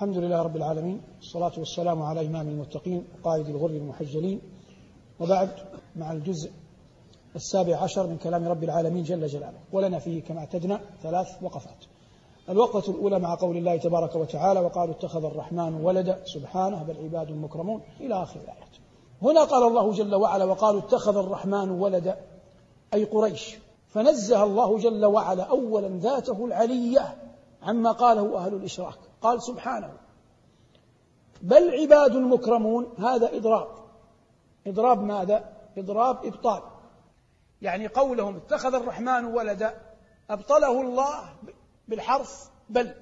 الحمد لله رب العالمين والصلاة والسلام على إمام المتقين وقائد الغر المحجلين. وبعد مع الجزء السابع عشر من كلام رب العالمين جل جلاله ولنا فيه كما اعتدنا ثلاث وقفات. الوقفة الأولى مع قول الله تبارك وتعالى وقالوا اتخذ الرحمن ولدا سبحانه بل عباد مكرمون إلى آخر الآية هنا قال الله جل وعلا وقالوا اتخذ الرحمن ولدا أي قريش. فنزه الله جل وعلا أولا ذاته العلية عما قاله أهل الإشراك. قال سبحانه بل عباد مكرمون هذا إضراب. إضراب ماذا؟ إضراب إبطال. يعني قولهم اتخذ الرحمن ولدا أبطله الله بالحرف بل.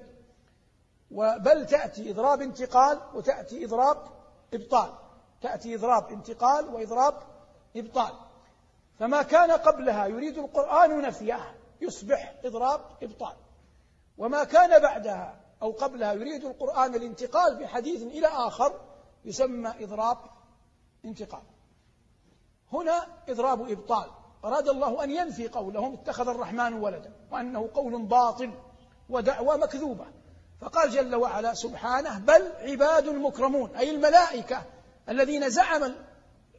وبل تأتي إضراب انتقال وتأتي إضراب إبطال. تأتي إضراب انتقال وإضراب إبطال. فما كان قبلها يريد القرآن نفيه يصبح إضراب إبطال. وما كان بعدها أو قبلها يريد القرآن الانتقال بحديث إلى آخر يسمى إضراب انتقال. هنا إضراب إبطال. أراد الله أن ينفي قولهم اتخذ الرحمن ولدا وأنه قول باطل ودعوى مكذوبة. فقال جل وعلا سبحانه بل عباد مكرمون أي الملائكة الذين زعم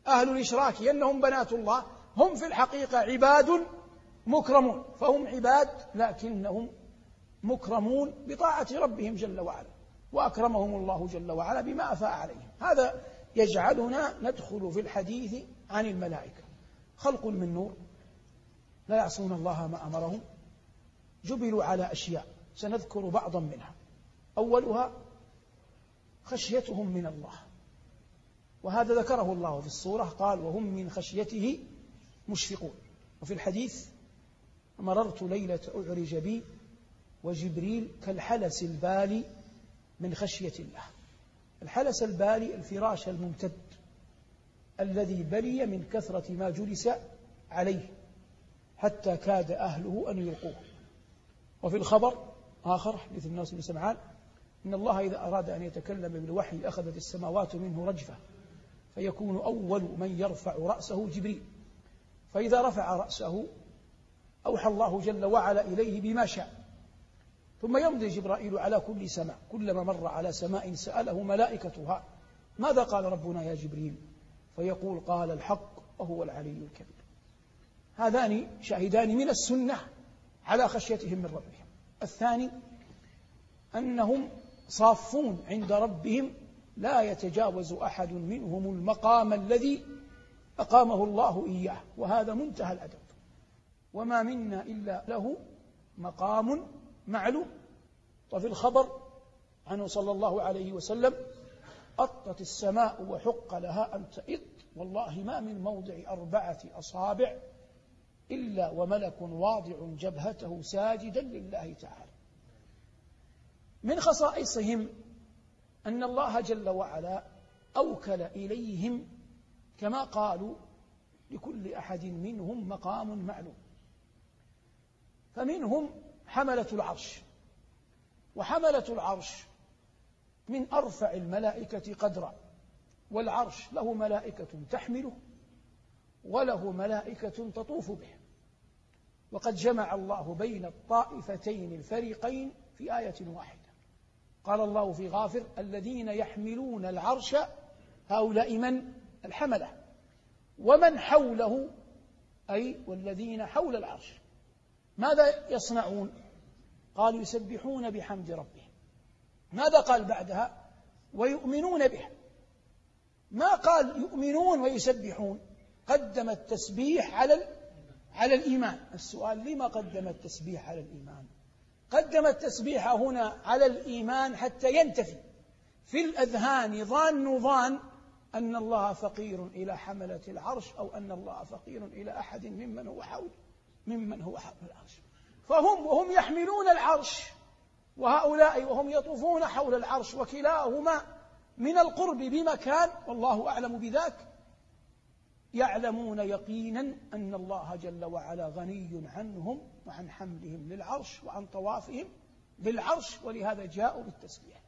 أهل الإشراك أنهم بنات الله هم في الحقيقة عباد مكرمون. فهم عباد لكنهم مكرمون بطاعة ربهم جل وعلا وأكرمهم الله جل وعلا بما أفاء عليهم. هذا يجعلنا ندخل في الحديث عن الملائكة. خلق من نور لا يعصون الله ما أمرهم جبلوا على أشياء سنذكر بعضا منها. أولها خشيتهم من الله. وهذا ذكره الله في الصورة قال وهم من خشيته مشفقون. وفي الحديث مررت ليلة أعرج بي وجبريل كالحلس البالي من خشية الله. الحلس البالي الفراش الممتد الذي بلي من كثرة ما جلس عليه حتى كاد أهله أن يلقوه. وفي الخبر آخر حديث الناس بن سمعان إن الله إذا أراد أن يتكلم بالوحي أخذت السماوات منه رجفة فيكون أول من يرفع رأسه جبريل. فإذا رفع رأسه أوحى الله جل وعلا إليه بما شاء. ثم يمضي جبرائيل على كل سماء. كلما مر على سماء سأله ملائكتها ماذا قال ربنا يا جبريل؟ فيقول قال الحق وهو العلي الكبير. هذان شاهدان من السنة على خشيتهم من ربهم. الثاني أنهم صافون عند ربهم لا يتجاوز أحد منهم المقام الذي أقامه الله إياه وهذا منتهى الأدب. وما منا إلا له مقام معلوم. وفي الخبر عنه صلى الله عليه وسلم أطت السماء وحق لها أن تئط والله ما من موضع أربعة أصابع إلا وملك واضع جبهته ساجدا لله تعالى. من خصائصهم أن الله جل وعلا أوكل إليهم كما قالوا لكل أحد منهم مقام معلوم. فمنهم حملة العرش. وحملة العرش من أرفع الملائكة قدرا. والعرش له ملائكة تحمله وله ملائكة تطوف به. وقد جمع الله بين الطائفتين الفريقين في آية واحدة. قال الله في غافر الذين يحملون العرش هؤلاء من؟ الحملة. ومن حوله؟ أي والذين حول العرش. ماذا يصنعون؟ قال يسبحون بحمد ربهم. ماذا قال بعدها؟ ويؤمنون به. ما قال يؤمنون ويسبحون؟ قدم التسبيح على على الإيمان. السؤال لما قدم التسبيح على الإيمان؟ قدم التسبيح هنا على الإيمان حتى ينتفي. في الأذهان ظان ظان أن الله فقير إلى حملة العرش أو أن الله فقير إلى أحد ممن هو حول ممن هو حول العرش. فهم وهم يحملون العرش وهؤلاء وهم يطوفون حول العرش وكلاهما من القرب بمكان والله أعلم بذاك يعلمون يقينا أن الله جل وعلا غني عنهم وعن حملهم للعرش وعن طوافهم بالعرش ولهذا جاءوا بالتسبيح.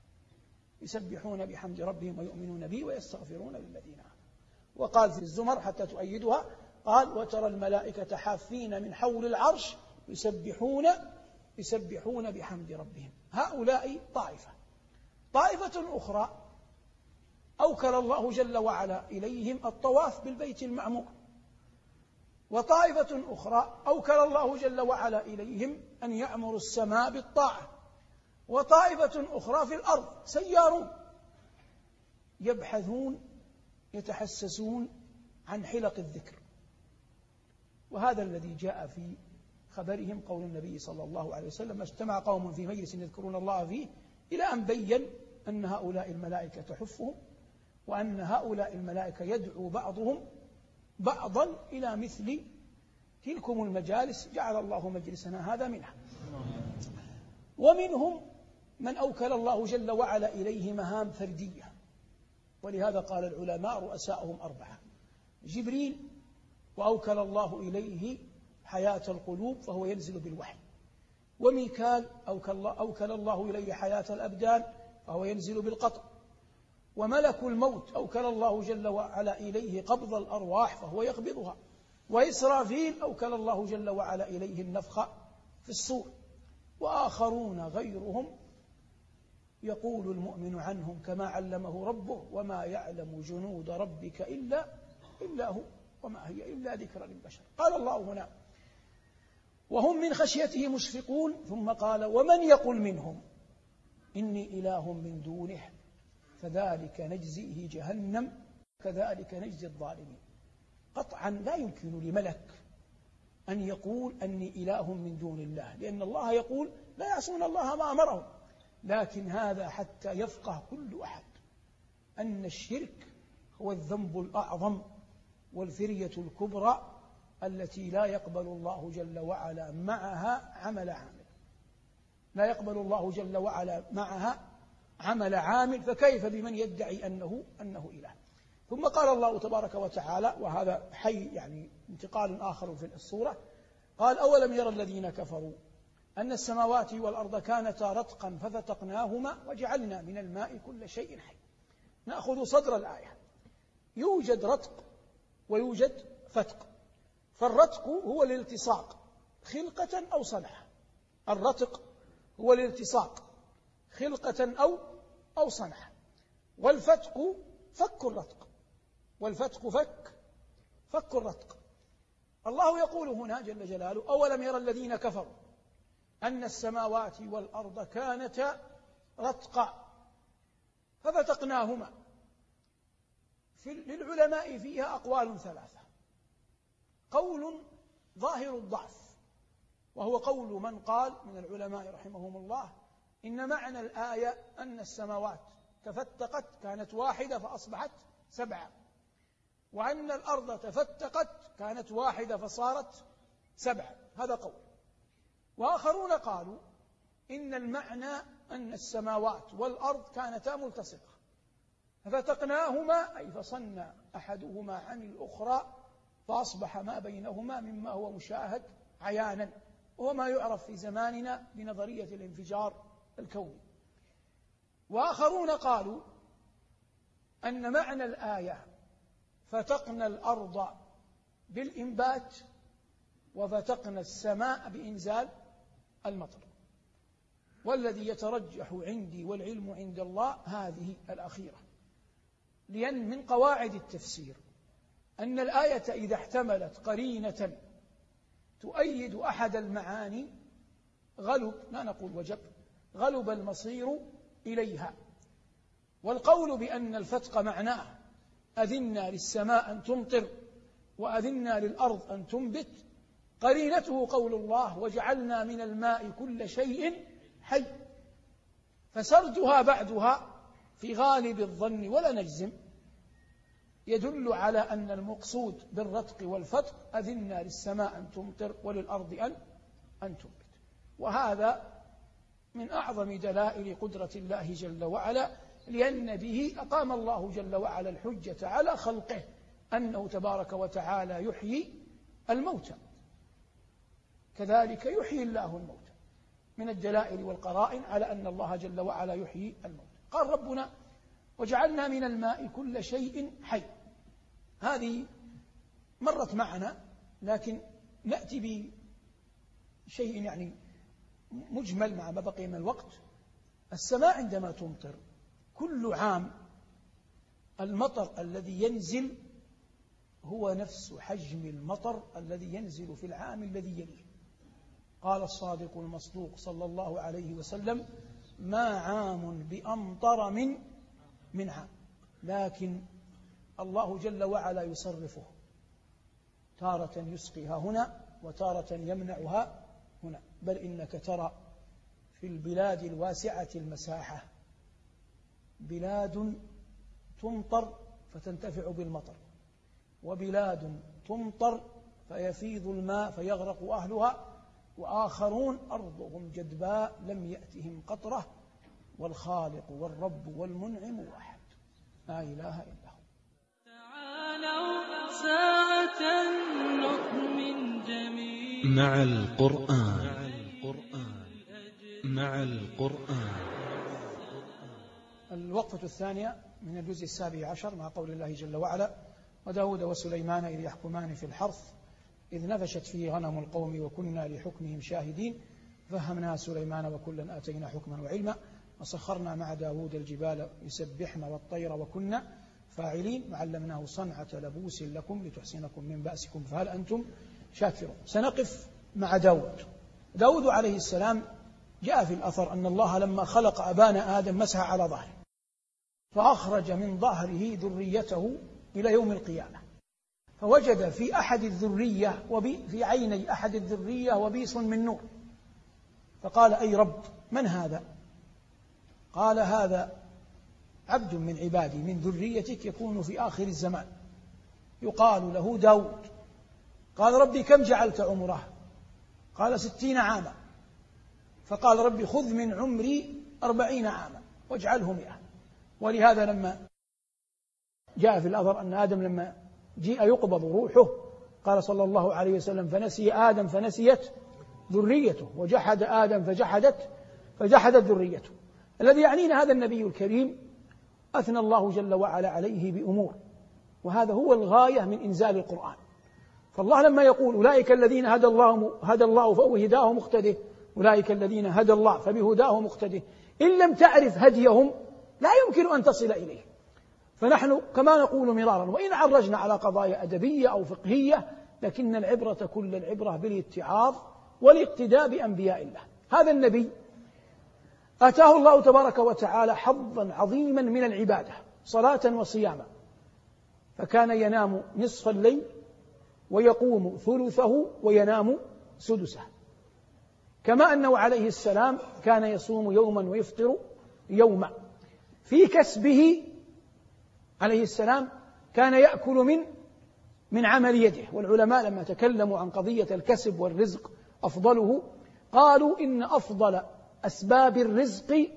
يسبحون بحمد ربهم ويؤمنون به ويستغفرون للذين آمنوا. وقال في الزمر حتى تؤيدها قال وترى الملائكة حافين من حول العرش يسبحون يسبحون بحمد ربهم. هؤلاء طائفة. طائفة أخرى أوكل الله جل وعلا إليهم الطواف بالبيت المعمور وطائفة أخرى أوكل الله جل وعلا إليهم أن يعمروا السماء بالطاعة. وطائفة أخرى في الأرض سيارون يبحثون يتحسسون عن حلق الذكر. وهذا الذي جاء في خبرهم قول النبي صلى الله عليه وسلم اجتمع قوم في مجلس يذكرون الله فيه إلى أن بين أن هؤلاء الملائكة تحفهم وأن هؤلاء الملائكة يدعو بعضهم بعضا إلى مثل تلكم المجالس جعل الله مجلسنا هذا منها. ومنهم من أوكل الله جل وعلا إليه مهام فردية ولهذا قال العلماء رؤساؤهم أربعة جبريل وأوكل الله إليه حياة القلوب فهو ينزل بالوحي. وميكال أوكل الله إليه حياة الأبدان فهو ينزل بالقطر وملك الموت أوكل الله جل وعلا إليه قبض الأرواح فهو يقبضها. وإسرافيل أوكل الله جل وعلا إليه النفخ في الصور. وآخرون غيرهم يقول المؤمن عنهم كما علمه ربه وما يعلم جنود ربك إلا إلا هو وما هي إلا ذكرى للبشر. قال الله هنا وهم من خشيته مشفقون. ثم قال ومن يقل منهم؟ إني إله من دونه فذلك نجزيه جهنم كذلك نجزي الظالمين. قطعا لا يمكن لملك أن يقول أني إله من دون الله لأن الله يقول لا يعصون الله ما أمرهم. لكن هذا حتى يفقه كل أحد أن الشرك هو الذنب الأعظم والفرية الكبرى التي لا يقبل الله جل وعلا معها عمل عامل. لا يقبل الله جل وعلا معها عمل عامل فكيف بمن يدعي أنه أنه إله؟ ثم قال الله تبارك وتعالى وهذا حي يعني انتقال آخر في الصورة قال أولم يرى الذين كفروا أن السماوات والأرض كانتا رتقا ففتقناهما وجعلنا من الماء كل شيء حي؟ نأخذ صدر الآية يوجد رتق ويوجد فتق. فالرتق هو الالتصاق خلقة أو صنعة. الرتق هو الالتصاق خلقة أو أو صنعة. والفتق فك الرتق. والفتق فك فك الرتق. الله يقول هنا جل جلاله أولم يرى الذين كفروا أن السماوات والأرض كانتا رتقا؟ ففتقناهما. في للعلماء فيها أقوال ثلاثة. قول ظاهر الضعف وهو قول من قال من العلماء رحمهم الله إن معنى الآية أن السماوات تفتقت كانت واحدة فأصبحت سبعة وأن الأرض تفتقت كانت واحدة فصارت سبعة. هذا قول. وآخرون قالوا إن المعنى أن السماوات والأرض كانتا ملتصقة ففتقناهما أي فصلنا أحدهما عن الأخرى فأصبح ما بينهما مما هو مشاهد عيانا وهو ما يعرف في زماننا بنظرية الانفجار الكوني. وآخرون قالوا أن معنى الآية فتقنا الأرض بالإنبات وفتقنا السماء بإنزال المطر. والذي يترجح عندي والعلم عند الله هذه الأخيرة لأن من قواعد التفسير أن الآية إذا احتملت قرينة تؤيد أحد المعاني غلب لا نقول وجب غلب المصير إليها. والقول بأن الفتق معناه أذنا للسماء أن تمطر وأذنا للأرض أن تنبت قرينته قول الله وجعلنا من الماء كل شيء حي. فسردها بعدها في غالب الظن ولا نجزم. يدل على أن المقصود بالرتق والفتق أذنا للسماء أن تمطر وللأرض أن أن تنبت وهذا من أعظم دلائل قدرة الله جل وعلا لأن به أقام الله جل وعلا الحجة على خلقه أنه تبارك وتعالى يحيي الموتى. كذلك يحيي الله الموتى. من الدلائل والقرائن على أن الله جل وعلا يحيي الموتى. قال ربنا وجعلنا من الماء كل شيء حي. هذه مرت معنا لكن نأتي بشيء يعني مجمل مع ما بقي من الوقت. السماء عندما تمطر كل عام المطر الذي ينزل هو نفس حجم المطر الذي ينزل في العام الذي يليه قال الصادق المصدوق صلى الله عليه وسلم ما عام بأمطر من من عام لكن الله جل وعلا يصرفه. تارة يسقيها هنا وتارة يمنعها هنا. بل إنك ترى في البلاد الواسعة المساحة بلاد تمطر فتنتفع بالمطر وبلاد تمطر فيفيض الماء فيغرق أهلها وآخرون أرضهم جدباء لم يأتهم قطرة والخالق والرب والمنعم واحد. لا إله إلا هو. تعالوا ساعة نؤمن جميعا. مع القرآن. مع القرآن. الوقفة الثانية من الجزء السابع عشر مع قول الله جل وعلا وداود وسليمان إذ يحكمان في الحرث إذ نفشت فيه غنم القوم وكنا لحكمهم شاهدين فهمنا سليمان وكلا آتينا حكما وعلما. وسخرنا مع داود الجبال يسبحن والطير وكنا فاعلين وعلمناه صنعة لبوس لكم لتحسنكم من بأسكم فهل أنتم شاكرون؟ سنقف مع داود داود عليه السلام جاء في الأثر أن الله لما خلق أبانا آدم مسح على ظهره فأخرج من ظهره ذريته إلى يوم القيامة فوجد في أحد الذرية وبي في عيني أحد الذرية وبيص من نور فقال أي رب من هذا؟ قال هذا عبد من عبادي من ذريتك يكون في آخر الزمان. يقال له داود. قال ربي كم جعلت عمره؟ قال ستين عاما. فقال ربي خذ من عمري أربعين عاما واجعله مئة. ولهذا لما جاء في الأثر أن آدم لما جيء يقبض روحه قال صلى الله عليه وسلم فنسي آدم فنسيت ذريته وجحد آدم فجحدت فجحدت ذريته. الذي يعنينا هذا النبي الكريم أثنى الله جل وعلا عليه بأمور وهذا هو الغاية من إنزال القرآن. فالله لما يقول أولئك الذين هدى الله هدى الله فهو هداه مقتده أولئك الذين هدى الله فبهداه مقتده. إن لم تعرف هديهم لا يمكن أن تصل إليه. فنحن كما نقول مرارا وإن عرجنا على قضايا أدبية أو فقهية لكن العبرة كل العبرة بالاتعاظ والاقتداء بأنبياء الله. هذا النبي آتاه الله تبارك وتعالى حظا عظيما من العبادة صلاة وصياما. فكان ينام نصف الليل ويقوم ثلثه وينام سدسه. كما أنه عليه السلام كان يصوم يوما ويفطر يوما. في كسبه عليه السلام كان يأكل من من عمل يده. والعلماء لما تكلموا عن قضية الكسب والرزق أفضله قالوا إن أفضل أسباب الرزق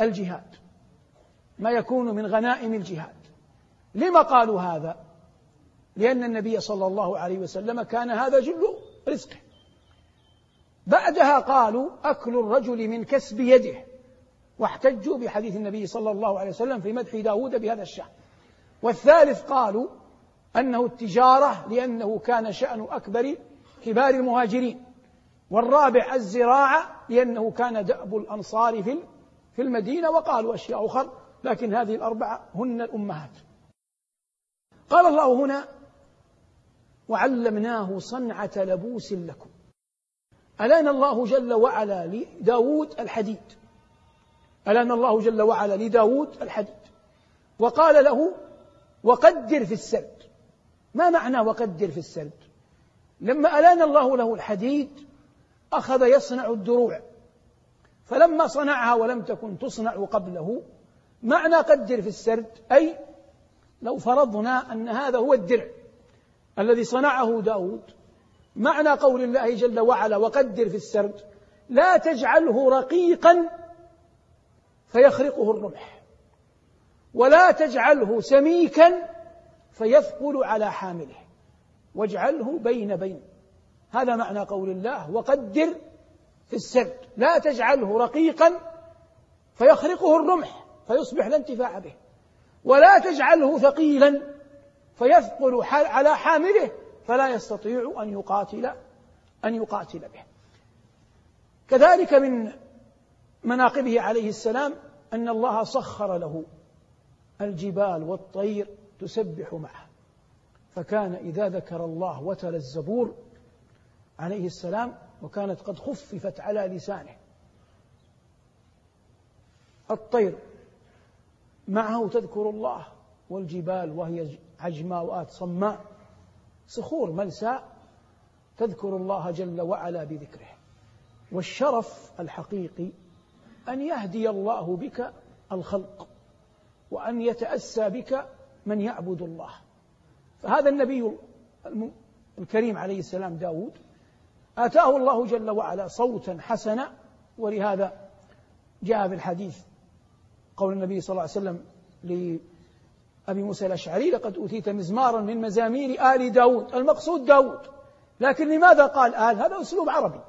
الجهاد ما يكون من غنائم الجهاد. لما قالوا هذا؟ لأن النبي صلى الله عليه وسلم كان هذا جل رزقه. بعدها قالوا أكل الرجل من كسب يده واحتجوا بحديث النبي صلى الله عليه وسلم في مدح داود بهذا الشأن. والثالث قالوا أنه التجارة لأنه كان شأن أكبر كبار المهاجرين. والرابع الزراعة لأنه كان دأب الأنصار في في المدينة وقالوا أشياء أخرى لكن هذه الأربعة هن الأمهات. قال الله هنا وعلمناه صنعة لبوس لكم. ألان الله جل وعلا لداود الحديد؟ ألان الله جل وعلا لداود الحديد؟ وقال له وقدر في السرد. ما معنى وقدر في السرد؟ لما ألان الله له الحديد أخذ يصنع الدروع فلما صنعها ولم تكن تصنع قبله معنى قدر في السرد أي لو فرضنا أن هذا هو الدرع الذي صنعه داود معنى قول الله جل وعلا وقدر في السرد لا تجعله رقيقا فيخرقه الرمح ولا تجعله سميكا فيثقل على حامله واجعله بين بين هذا معنى قول الله وقدر في السرد لا تجعله رقيقا فيخرقه الرمح فيصبح لا انتفاع به. ولا تجعله ثقيلا فيثقل على حامله فلا يستطيع أن يقاتل أن يقاتل به. كذلك من مناقبه عليه السلام أن الله سخر له الجبال والطير تسبح معه. فكان إذا ذكر الله وتل الزبور عليه السلام وكانت قد خففت على لسانه. الطير معه تذكر الله والجبال وهي عجماوات صماء صخور ملساء تذكر الله جل وعلا بذكره. والشرف الحقيقي أن يهدي الله بك الخلق وأن يتأسى بك من يعبد الله. فهذا النبي الكريم عليه السلام داود آتاه الله جل وعلا صوتا حسنا ولهذا جاء في الحديث قول النبي صلى الله عليه وسلم لأبي موسى الأشعري لقد أوتيت مزمارا من مزامير آل داود. المقصود داود. لكن لماذا قال آل؟ هذا أسلوب عربي.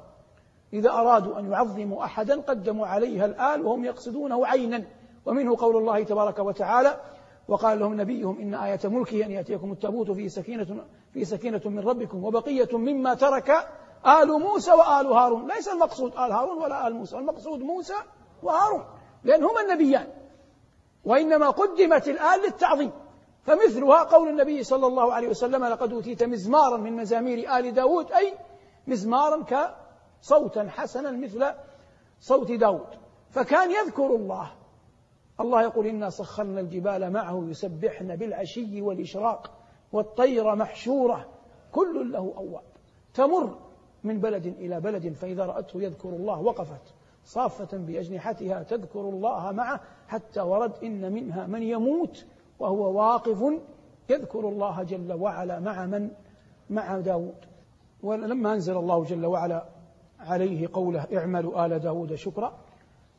إذا أرادوا أن يعظموا أحدا قدموا عليها الآل وهم يقصدونه عينا. ومنه قول الله تبارك وتعالى وقال لهم نبيهم إن آية ملكه أن يأتيكم التابوت في سكينة في سكينة من ربكم وبقية مما ترك آل موسى وآل هارون. ليس المقصود آل هارون ولا آل موسى. المقصود موسى وهارون. لأن هما النبيان. وإنما قدمت الآل للتعظيم. فمثلها قول النبي صلى الله عليه وسلم لقد أوتيت مزمارا من مزامير آل داود. أي مزمارا كصوتا حسنا مثل صوت داود. فكان يذكر الله. الله يقول إنا سخرنا الجبال معه يسبحن بالعشي والإشراق والطير محشورة. كل له أواب. تمر من بلد إلى بلد فإذا رأته يذكر الله وقفت. صافة بأجنحتها تذكر الله معه حتى ورد إن منها من يموت وهو واقف يذكر الله جل وعلا مع من؟ مع داود. ولما أنزل الله جل وعلا عليه قوله اعملوا آل داود شكرا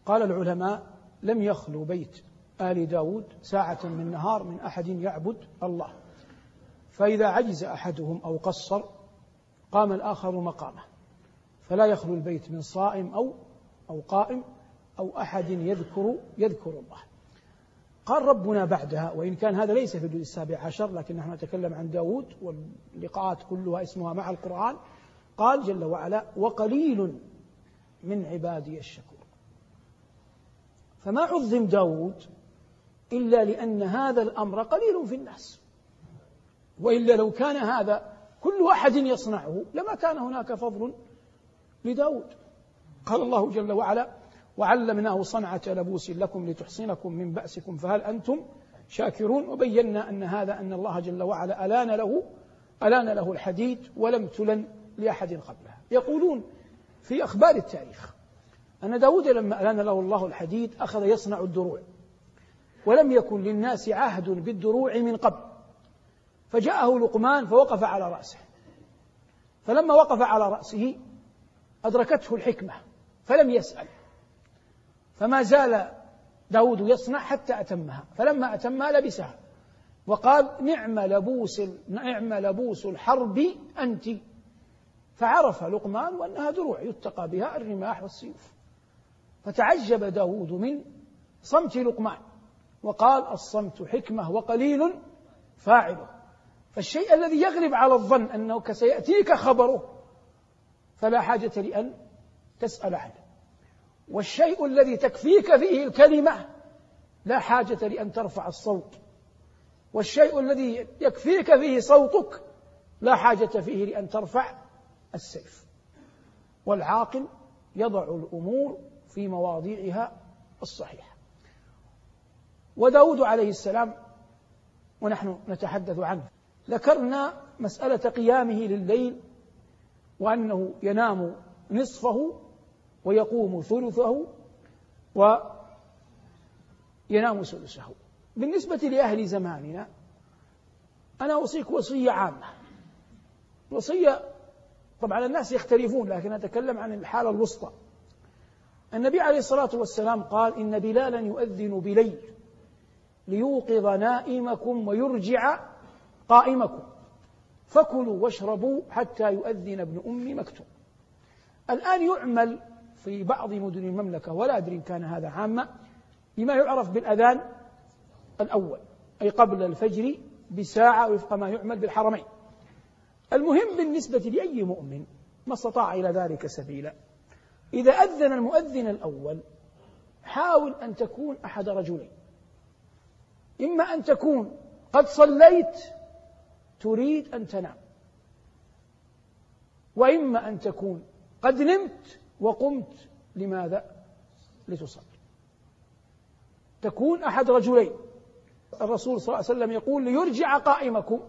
قال العلماء لم يخلو بيت آل داود ساعة من نهار من أحد يعبد الله. فإذا عجز أحدهم أو قصر قام الآخر مقامه. فلا يخلو البيت من صائم أو أو قائم أو أحد يذكر يذكر الله. قال ربنا بعدها وإن كان هذا ليس في الجزء السابع عشر لكن نحن نتكلم عن داود واللقاءات كلها اسمها مع القرآن قال جل وعلا وقليل من عبادي الشكور. فما عظم داود إلا لأن هذا الأمر قليل في الناس. وإلا لو كان هذا كل أحد يصنعه لما كان هناك فضل لداود. قال الله جل وعلا وعلمناه صنعة لبوس لكم لتحصنكم من بأسكم فهل أنتم شاكرون؟ وبينا أن هذا أن الله جل وعلا ألان له ألان له الحديد ولم تلن لأحد قبله يقولون في أخبار التاريخ أن داود لما ألان له الله الحديد أخذ يصنع الدروع ولم يكن للناس عهد بالدروع من قبل. فجاءه لقمان فوقف على رأسه. فلما وقف على رأسه أدركته الحكمة فلم يسأل. فما زال داود يصنع حتى أتمها. فلما أتمها لبسها. وقال نعم لبوس نعم لبوس الحرب أنت. فعرف لقمان وأنها دروع يتقى بها الرماح والسيوف. فتعجب داود من صمت لقمان. وقال الصمت حكمة وقليل فاعله. فالشيء الذي يغلب على الظن أنه سيأتيك خبره فلا حاجة لأن تسأل عنه والشيء الذي تكفيك فيه الكلمة لا حاجة لأن ترفع الصوت. والشيء الذي يكفيك فيه صوتك لا حاجة فيه لأن ترفع السيف. والعاقل يضع الأمور في مواضيعها الصحيحة. وداود عليه السلام ونحن نتحدث عنه. ذكرنا مسألة قيامه لليل وأنه ينام نصفه ويقوم ثلثه وينام سدسه بالنسبة لأهل زماننا أنا أوصيك وصية عامة. وصية طبعا الناس يختلفون لكن أتكلم عن الحالة الوسطى. النبي عليه الصلاة والسلام قال إن بلالا يؤذن بليل ليوقظ نائمكم ويرجع قائمكم. فكلوا واشربوا حتى يؤذن ابن أم مكتوم. الآن يعمل في بعض مدن المملكة ولا أدري إن كان هذا عاما بما يعرف بالأذان الأول أي قبل الفجر بساعة وفق ما يعمل بالحرمين. المهم بالنسبة لأي مؤمن ما استطاع إلى ذلك سبيلا. إذا أذن المؤذن الأول حاول أن تكون أحد رجلين. إما أن تكون قد صليت تريد أن تنام. وإما أن تكون قد نمت وقمت لماذا؟ لتصلي. تكون أحد رجلين. الرسول صلى الله عليه وسلم يقول ليرجع قائمكم.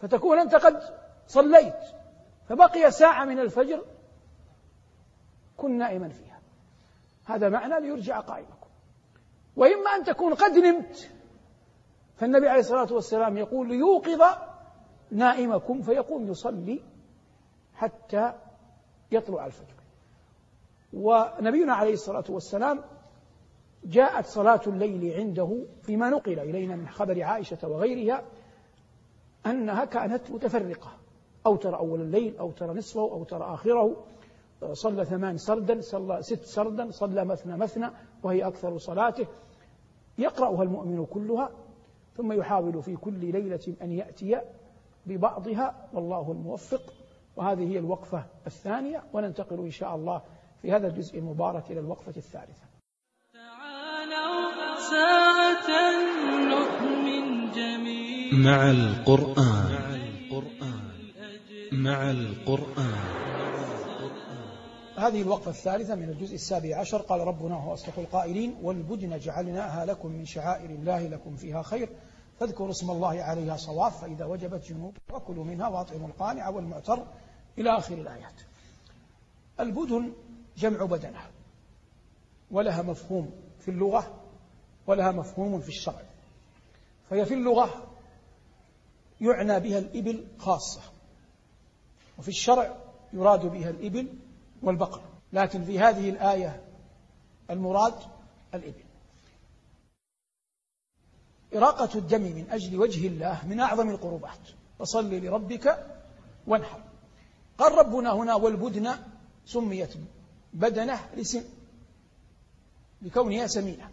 فتكون أنت قد صليت. فبقي ساعة من الفجر كن نائما فيها. هذا معنى ليرجع قائمكم. وإما أن تكون قد نمت فالنبي عليه الصلاة والسلام يقول ليوقظ نائمكم فيقوم يصلي حتى يطلع الفجر. ونبينا عليه الصلاة والسلام جاءت صلاة الليل عنده فيما نقل إلينا من خبر عائشة وغيرها أنها كانت متفرقة. أو ترى أول الليل أو ترى نصفه أو ترى آخره. صلى ثمان سردا صلى ست سردا صلى مثنى مثنى وهي أكثر صلاته. يقرأها المؤمن كلها ثم يحاول في كل ليلة أن يأتي ببعضها والله الموفق. وهذه هي الوقفة الثانية وننتقل إن شاء الله في هذا الجزء المبارك إلى الوقفة الثالثة. تعالوا ساعة نؤمن جميعا. مع القرآن. مع القرآن. هذه الوقفة الثالثة من الجزء السابع عشر. قال ربنا هو أصدق القائلين والبدن جعلناها لكم من شعائر الله لكم فيها خير. فاذكروا اسم الله عليها صواف فإذا وجبت جنوب وكلوا منها وأطعموا القانع والمعتر إلى آخر الآيات. البدن جمع بدنة ولها مفهوم في اللغة ولها مفهوم في الشرع. فهي في اللغة يعنى بها الإبل خاصة وفي الشرع يراد بها الإبل والبقر لكن في هذه الآية المراد الإبل. إراقة الدم من أجل وجه الله من أعظم القربات. فصل لربك وانحر. قال ربنا هنا والبدن سميت بدنة لسن لكونها سمينة.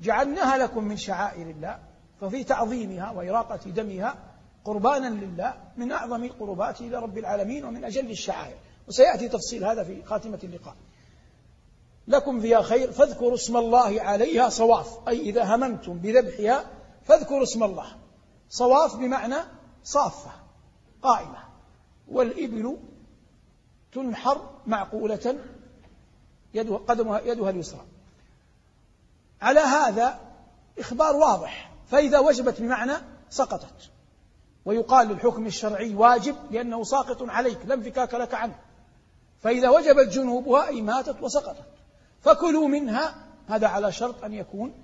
جعلناها لكم من شعائر الله ففي تعظيمها وإراقة دمها قربانا لله من أعظم القربات إلى رب العالمين ومن أجل الشعائر. وسيأتي تفصيل هذا في خاتمة اللقاء. لكم فيها خير فاذكروا اسم الله عليها صواف أي إذا هممتم بذبحها فاذكروا اسم الله. صواف بمعنى صافة قائمة. والإبل تنحر معقولة يدها قدمها يدها اليسرى. على هذا إخبار واضح. فإذا وجبت بمعنى سقطت. ويقال للحكم الشرعي واجب لأنه ساقط عليك لا انفكاك لك عنه. فإذا وجبت جنوبها أي ماتت وسقطت. فكلوا منها هذا على شرط أن يكون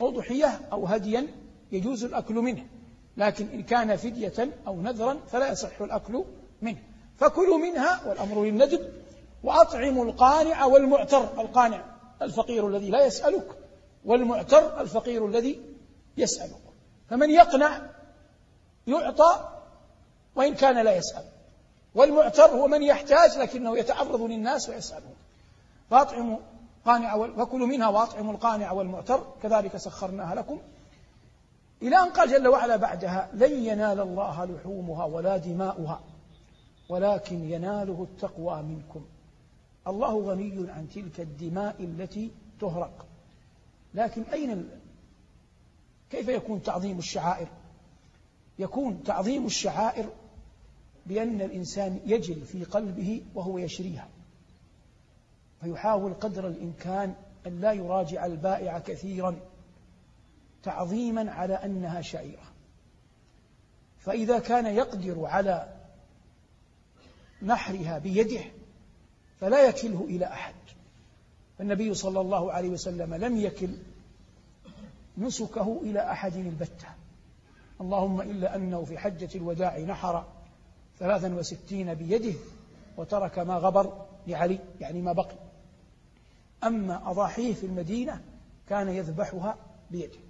أضحية أو هديا يجوز الأكل منه لكن إن كان فدية أو نذرا فلا يصح الأكل منه. فكلوا منها والأمر للندب وأطعموا القانع والمعتر. القانع الفقير الذي لا يسألك والمعتر الفقير الذي يسألك. فمن يقنع يعطى وإن كان لا يسأل. والمعتر هو من يحتاج لكنه يتعرض للناس ويسألهم. فأطعموا قانع فكلوا منها وأطعموا القانع والمعتر. كذلك سخرناها لكم. إلى أن قال جل وعلا بعدها لن ينال الله لحومها ولا دماؤها ولكن يناله التقوى منكم. الله غني عن تلك الدماء التي تهرق. لكن أين. كيف يكون تعظيم الشعائر؟ يكون تعظيم الشعائر بأن الإنسان يجل في قلبه وهو يشريها. فيحاول قدر الإمكان أن لا يراجع البائع كثيرا. تعظيما على أنها شعيرة. فإذا كان يقدر على نحرها بيده فلا يكله إلى أحد. فالنبي صلى الله عليه وسلم لم يكل نسكه إلى أحد البتة. اللهم إلا أنه في حجة الوداع نحر ثلاثا وستين بيده وترك ما غبر لعلي يعني ما بقي. أما أضاحيه في المدينة كان يذبحها بيده.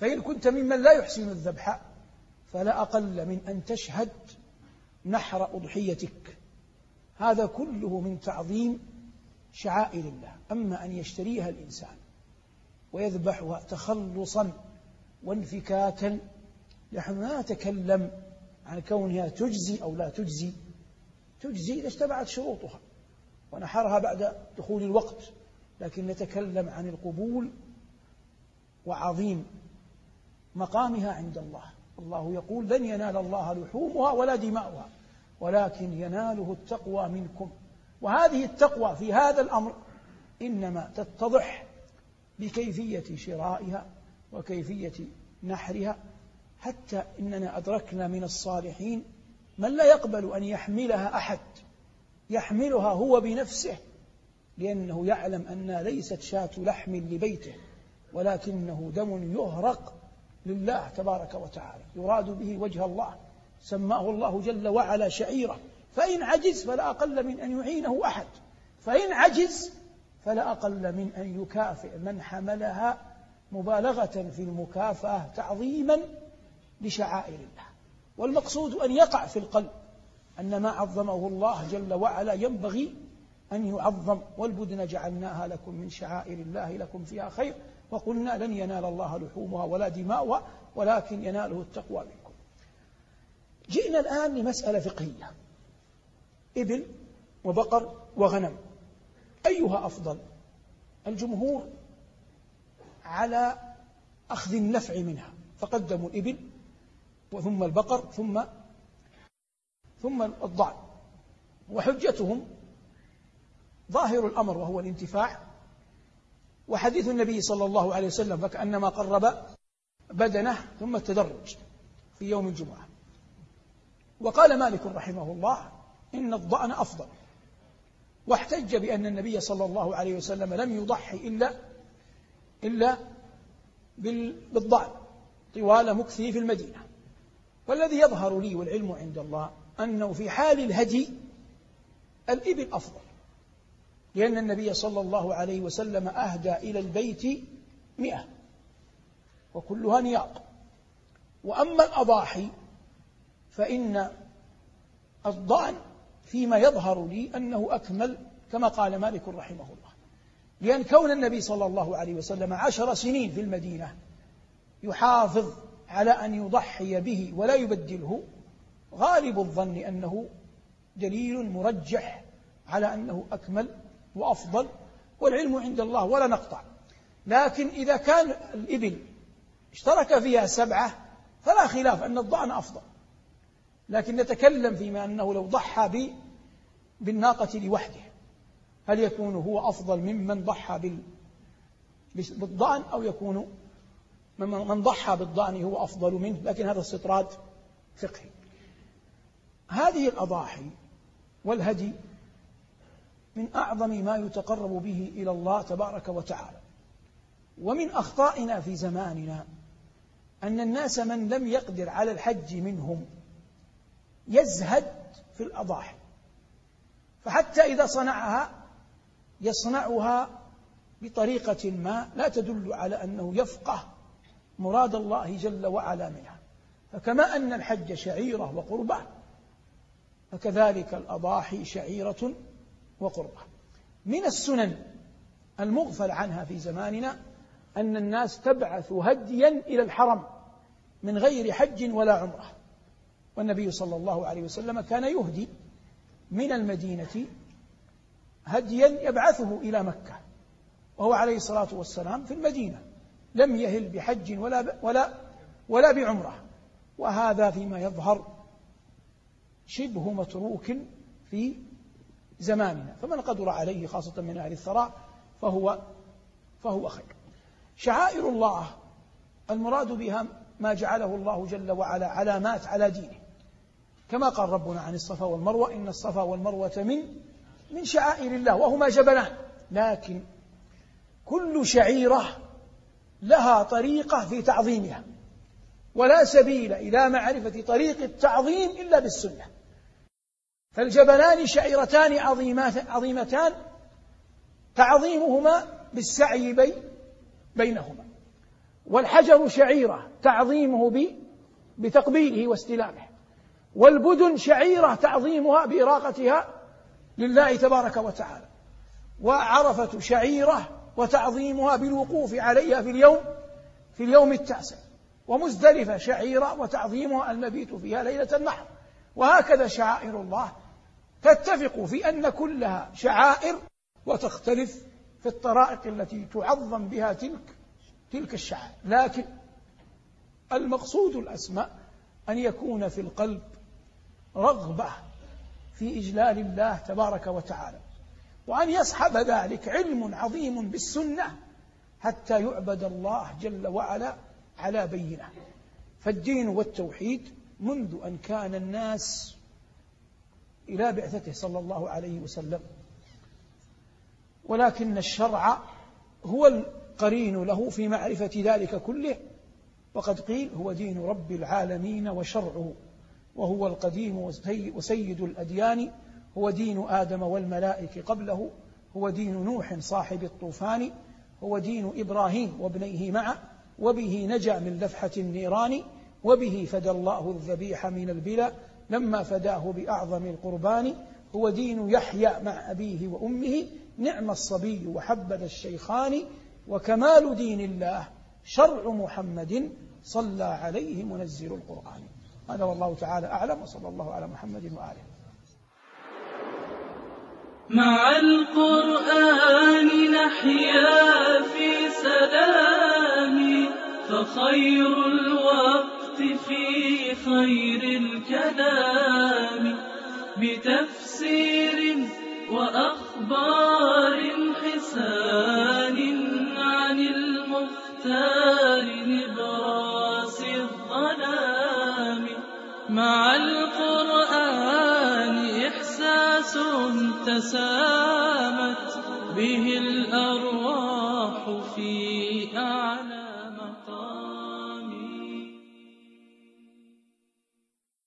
فإن كنت ممن لا يحسن الذبح فلا أقل من أن تشهد نحر أضحيتك. هذا كله من تعظيم شعائر الله. أما أن يشتريها الإنسان ويذبحها تخلصا وانفكاكا نحن لا نتكلم عن كونها تجزي أو لا تجزي. تجزي إذا اجتمعت شروطها ونحرها بعد دخول الوقت لكن نتكلم عن القبول وعظيم مقامها عند الله. الله يقول لن ينال الله لحومها ولا دماؤها ولكن يناله التقوى منكم. وهذه التقوى في هذا الأمر إنما تتضح بكيفية شرائها وكيفية نحرها. حتى إننا أدركنا من الصالحين من لا يقبل أن يحملها أحد يحملها هو بنفسه لأنه يعلم أنها ليست شاة لحم لبيته ولكنه دم يهرق لله تبارك وتعالى. يراد به وجه الله. سماه الله جل وعلا شعيرا. فإن عجز فلا أقل من أن يعينه أحد. فإن عجز فلا أقل من أن يكافئ من حملها مبالغة في المكافأة تعظيما لشعائر الله. والمقصود أن يقع في القلب. أن ما عظمه الله جل وعلا ينبغي أن يعظم. والبدن جعلناها لكم من شعائر الله لكم فيها خير. وقلنا لن ينال الله لحومها ولا دماؤها ولكن يناله التقوى منكم. جئنا الآن لمسألة فقهية. إبل وبقر وغنم. أيها أفضل الجمهور على أخذ النفع منها. فقدموا الإبل وثم البقر ثم ثم الضعن وحجتهم ظاهر الأمر وهو الانتفاع وحديث النبي صلى الله عليه وسلم فكأنما قرب بدنه ثم التدرج في يوم الجمعة. وقال مالك رحمه الله إن الضأن أفضل واحتج بأن النبي صلى الله عليه وسلم لم يضحي إلا إلا بالضأن طوال مكثه في المدينة. والذي يظهر لي والعلم عند الله أنه في حال الهدي الإبل أفضل. لأن النبي صلى الله عليه وسلم أهدى إلى البيت مئة وكلها نياط وأما الأضاحي فإن الضأن فيما يظهر لي أنه أكمل كما قال مالك رحمه الله. لأن كون النبي صلى الله عليه وسلم عشر سنين في المدينة يحافظ على أن يضحي به ولا يبدله غالب الظن أنه دليل مرجح على أنه أكمل وأفضل والعلم عند الله ولا نقطع. لكن إذا كان الإبل اشترك فيها سبعة فلا خلاف أن الضأن أفضل. لكن نتكلم فيما أنه لو ضحى بالناقة لوحده هل يكون هو أفضل ممن ضحى بالضأن أو يكون من ضحى بالضأن هو أفضل منه؟ لكن هذا استطراد فقهي. هذه الأضاحي والهدي من أعظم ما يتقرب به إلى الله تبارك وتعالى. ومن أخطائنا في زماننا أن الناس من لم يقدر على الحج منهم يزهد في الأضاحي. فحتى إذا صنعها يصنعها بطريقة ما لا تدل على أنه يفقه مراد الله جل وعلا منها. فكما أن الحج شعيرة وقربة فكذلك الأضاحي شعيرة وقربة. من السنن المغفل عنها في زماننا أن الناس تبعث هديا إلى الحرم من غير حج ولا عمرة. والنبي صلى الله عليه وسلم كان يهدي من المدينة هديا يبعثه إلى مكة. وهو عليه الصلاة والسلام في المدينة. لم يهل بحج ولا ولا ولا بعمرة. وهذا فيما يظهر شبه متروك في زماننا فمن قدر عليه خاصة من أهل الثراء فهو فهو خير. شعائر الله المراد بها ما جعله الله جل وعلا علامات على دينه. كما قال ربنا عن الصفا والمروة إن الصفا والمروة من من شعائر الله وهما جبلان. لكن كل شعيرة لها طريقة في تعظيمها ولا سبيل إلى معرفة طريق التعظيم إلا بالسنة. فالجبلان شعيرتان عظيمتان تعظيمهما بالسعي بي بينهما. والحجر شعيرة تعظيمه بتقبيله واستلامه. والبدن شعيرة تعظيمها بإراقتها لله تبارك وتعالى. وعرفة شعيرة وتعظيمها بالوقوف عليها في اليوم في اليوم التاسع. ومزدلفة شعيرة وتعظيمها المبيت فيها ليلة النحر. وهكذا شعائر الله تتفق في أن كلها شعائر وتختلف في الطرائق التي تعظم بها تلك تلك الشعائر. لكن المقصود الأسمى أن يكون في القلب رغبة في إجلال الله تبارك وتعالى وأن يصحب ذلك علم عظيم بالسنة حتى يعبد الله جل وعلا على بينة. فالدين والتوحيد منذ أن كان الناس إلى بعثته صلى الله عليه وسلم. ولكن الشرع هو القرين له في معرفة ذلك كله. وقد قيل هو دين رب العالمين وشرعه. وهو القديم وسيد الأديان. هو دين آدم والملائكة قبله. هو دين نوح صاحب الطوفان. هو دين إبراهيم وابنيه معه. وبه نجا من لفحة النيران. وبه فدى الله الذبيح من البلا. لما فداه بأعظم القربان هو دين يحيى مع أبيه وأمه نعم الصبي وحبذا الشيخان وكمال دين الله شرع محمد صلى عليه منزل القرآن. هذا والله تعالى أعلم وصلى الله على محمد وآله. مع القرآن نحيا في سلام فخير الوقت في خير الكلام. بتفسير وأخبار حسان عن المختار نبراس الظلام. مع القرآن إحساس تسامت به الأرواح في